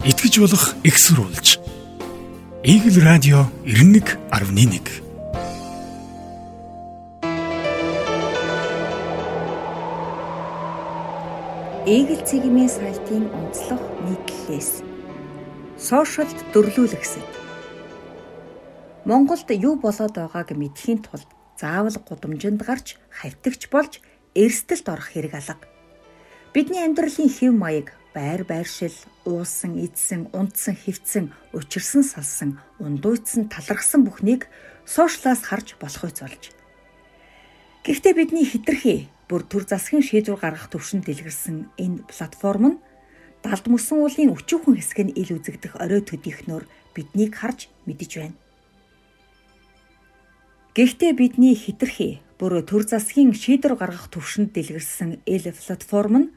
итгэж болох экссурулж. Игэл радио 91.1 Игэл цэгийн сайтын онцлог нийтлэлээс сошиалд дөрлүүлэхсэд Монголд юу болоод байгааг мэдхийн тулд заавал гудамжинд гарч хавтагч болж эрсдэлд орох хэрэг алга. Бидний амьдралын хэв маяг байр байршил, уусан, идсэн, унтсан, хөвцөн, учирсан, салсан, ундуйцсан, талархсан бүхнийг сошиалаас харж болохуйц болж. Гэхдээ бидний хитрхи бүр төр засгийн шийдвэр гаргах төвшөнд дэлгэрсэн энэ платформ нь далд мөсөн уулын өчүүхэн хэсэг нь ил үзэгдэх орой төдийхнөр биднийг харж мэдэж байна. Гэхдээ бидний хитрхи бүр төр засгийн шийдвэр гаргах төвшөнд дэлгэрсэн ил платформ нь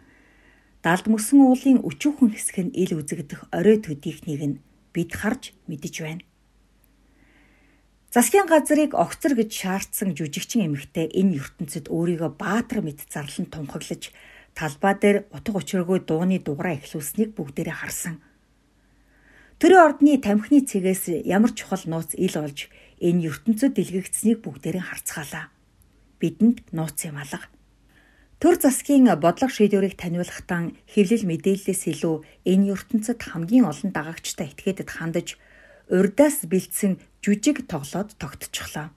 далд мөсөн уулын өчүүхэн хэсэг нь ил үзэгдэх орой төдийхнийг нь бид харж мэдэж байна. Засгийн газрыг огцор гэж шаардсан жүжигчин эмэгтэй энэ ертөнцид өөрийгөө баатар мэд зарлан тунхаглаж талбай дээр утга учиргүй дууны дугаараа эхлүүлснийг бүгдээрээ харсан. Төрийн ордны тамхины цэгээс ямар чухал нууц ил олж энэ ертөнцид дэлгэгдсэнийг бүгдээрээ харцгаалаа. Бидэнд нууц юм алга. Төр засгийн бодлого шийдвэрийг таниулахдаа хэвлэл мэдээллээс илүү энэ ертөнцид хамгийн олон дагагчтай этгээдэд хандаж урдаас бэлдсэн жүжиг тоглоод тогтчихлоо.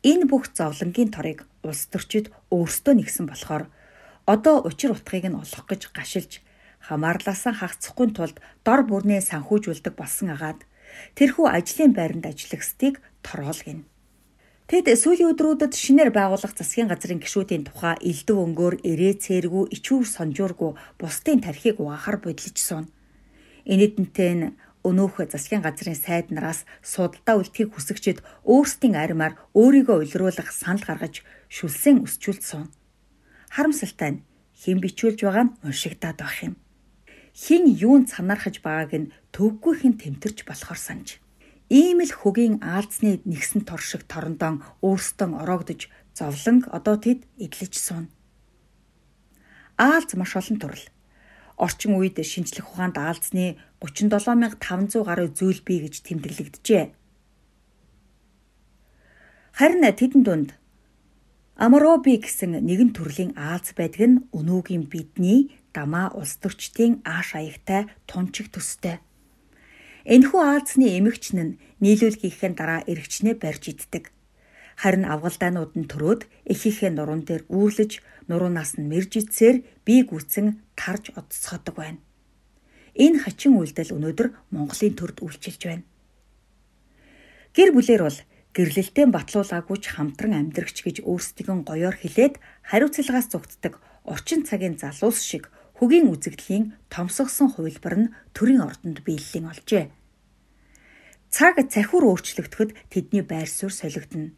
Энэ бүх зовлонгийн торыг улс төрчид өөрсдөө нэгсэн болохоор одоо учир утгыг нь олох гэж гашилж хамаарлаасаа хагацхгүй тулд дор бүрнээ санхүүжүүлдэг болсон агаад тэрхүү ажлын байранд ажиллагсдыг торгоолгоно. Тэд сүүлийн өдрүүдэд шинээр байгуулах засгийн газрын гишүүдийн тухай элдв өнгөөр ирээ цээргүй ичүүр сонжуургүй бусдын тархийг угаахаар бодлож суун. Энэдэнтэй нь өнөөх засгийн газрын сайд нараас судалдаа үлдэхийг хүсэгчид өөрсдийн аримаар өөрийгөө уйлруулах санал гаргаж шүлсэн өсчүүлд суун. Харамсалтай нь хэн бичүүлж байгаа нь уншигдаад байх юм. Хин юунд санаархаж байгааг нь төвгүй хэн тэмтэрч болохоор санаж. Ийм л хөгийн аалзны нэгсэн тор шиг торондон өөрсдөө ороогдож зовлон одоо тэд эдлэж суун. Аалз маш олон төрөл. Орчин үед шинжлэх ухаанд аалзны 37500 гаруй зүйл бий гэж тэмдэглэгдэжээ. Харин тэдэн дунд Амароби гэсэн нэгэн төрлийн аалз байдаг нь өнөөгийн бидний дамаа улс төрчдийн ааш аягтай тунчиг төстэй. Энэхүү Аазны эмэгч нь нийлүүлгийнхээ дараа эргчнээ барьж иддэг. Харин авгалдаанууд нь төрөөд эхийнхээ нуруунд дээр үүрлэж нуруунаас нь мэрж ицсээр бие гүцэн тарж одцоходог байна. Энэ хачин үйлдэл өнөөдөр Монголын төрд үйлчилж байна. Гэр бүлэр бол гэрлэлтэд батлуулаагүй ч хамтран амьдрагч гэж өөрсдийгөө гоёор хэлээд хариуцлагаас зүгтдэг орчин цагийн залуус шиг хөгийн үзэгдлийн томсгосон хувилбар нь төрийн ордонд биеллийн олжээ. Цаг цахиур өөрчлөгдөхөд тэдний байр суурь солигдно.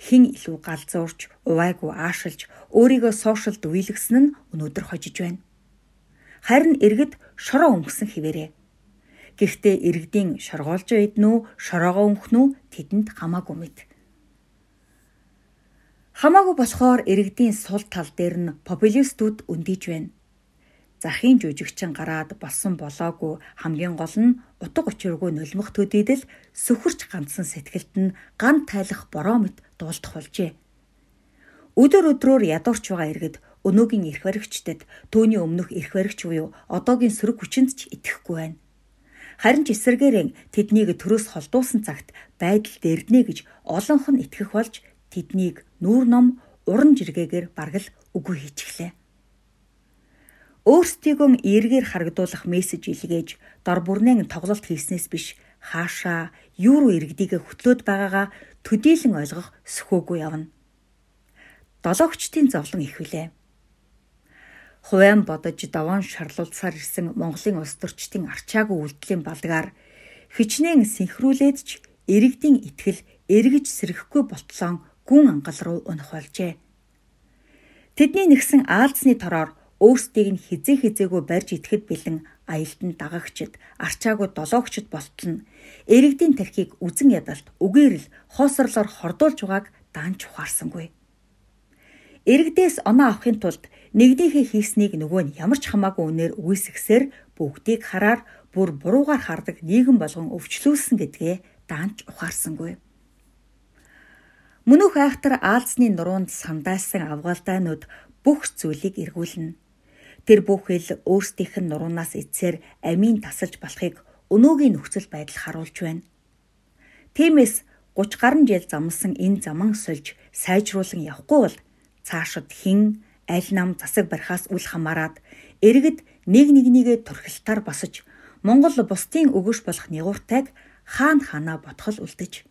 Хин илүү галзуурч, увайгүй аашилж, өөрийгөө сошиалд үеилгсэн нь өнөөдөр хожиж байна. Харин иргэд шороо өмгсөн хിവэрэ. Гэхдээ иргэдийн шоргоолж байднуу, шороогоо өмхнүү тэдэнд хамаагүй мэд. Хамаагүй болохоор иргэдийн сул тал дээр нь популистууд өндийж байна захын жүжигчин гараад болсон болоогүй хамгийн гол нь утга учиргүй нулимх төдийдэл сөхөрч ганцсан сэтгэлд нь ган тайлах бороо мэт дуулдах болжээ. Өдөр өдрөөр ядуурч байгаа иргэд өнөөгийн эрх баригчдад түүний өмнөх эрх баригч буюу одоогийн сөрөг хүчинд ч итгэхгүй байна. Харин ч эсэргээрэн тэднийг төрөөс холдуулсан цагт байдал дэрднэ гэж олонх нь итгэх болж тэднийг нүүр ном уран жиргээгээр баргал үгүй хийчихлээ өөрсдийгөө эргээр харагдуулах мессеж илгээж дор бүрнээ тоглолт хийснээс биш хаашаа юу руу иргэдийгэ хөтлөөд байгаагаа төдийлөн ойлгох сөхөөгүй явна. Долоогчдын зовлон ихвүлээ. Хувайн бодож даван шарлуулсаар ирсэн Монголын улс төрчдийн арчаагүй үйлдэлийн балгаар хичнээн синхруулээд ч иргэдийн итгэл эргэж сэрхэхгүй болтлон гүн ангал руу унах болжээ. Тэдний нэгсэн аалзны тороор өөрсдийг нь хизээ хизээгүй барьж итгэхэд бэлэн аялтанд дагагчд, арчаагүй долоогчд болтол нь эрэгдийн тархийг үзен ядалт, үгээрл, хоосорлоор хордуулж байгааг даанч ухаарсангүй. Иргэдээс оноо авахын тулд нэгнийхээ хийснийг нөгөө нь ямар ч хамаагүй үнээр үгүйсгэсээр бүгдийг хараар бүр буруугаар хардаг нийгэм болгон өвчлүүлсэн гэдгээ даанч ухаарсангүй. Мөнөх айхтар аалзны нуруунд сандaalсан авгаалдаанууд бүх зүйлийг эргүүлнэ. Тэр бүхэл өөрсдийнх нь нуруунаас эцсээр амийн тасалж болохыг өнөөгийн нөхцөл байдал харуулж байна. Тиймээс 30 гаруй жил замсан энэ заман сольж сайжруулан явахгүй бол цаашид хин аль нам засаг барихаас үл хамааран иргэд нэг нэгнийгээ турхилтаар босож Монгол бусдын өгөш болох нягууртайг хаана ханаа ботхол үлдэж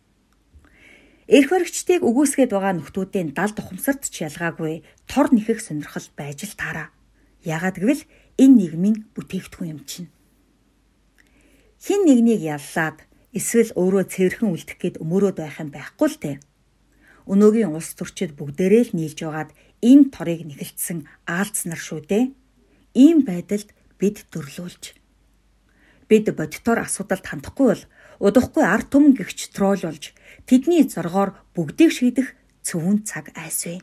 Эрх баригчдыг өгөөсгээд байгаа нөхдүүдийн далд ухамсарт ч ялгаагүй тор нэхэх сонирхол байж л таараа. Яагад гэвэл энэ нийгмийн бүтээгдэхүүн юм чинь. Хин нэгнийг яллаад эсвэл өөрөө цэвэрхэн үлдэх гээд өмөрөөд байх юм байхгүй л дээ. Өнөөгийн улс төрчид бүгдээрээ л нийлж байгаад энэ торыг нэгэлтсэн аалцнар шүү дээ. Ийм байдалд бид дөрлүүлж бид бодитоор асуудалд хандахгүй бол удахгүй ард түмэн гихч трол болж тэдний зоргоор бүгдийг шийдэх цөвөн цаг айсвэ.